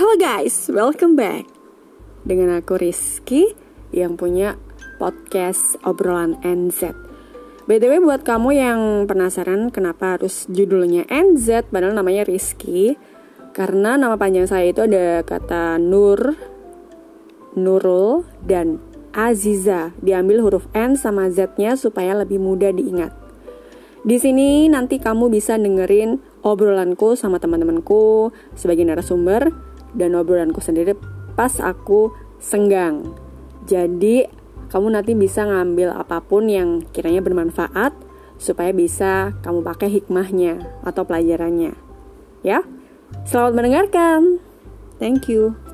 Hello guys, welcome back. Dengan aku Rizky Yang punya podcast obrolan NZ BTW buat kamu yang penasaran kenapa harus judulnya NZ Padahal namanya Rizky Karena nama panjang saya itu ada kata Nur Nurul dan Aziza. Diambil huruf N sama Z-nya supaya lebih mudah diingat. Di sini nanti kamu bisa dengerin obrolanku sama teman-temanku sebagai narasumber dan obrolanku sendiri pas aku senggang. Jadi kamu nanti bisa ngambil apa pun yang kiranya bermanfaat supaya bisa kamu pakai hikmahnya atau pelajarannya. Ya, selamat mendengarkan. Thank you.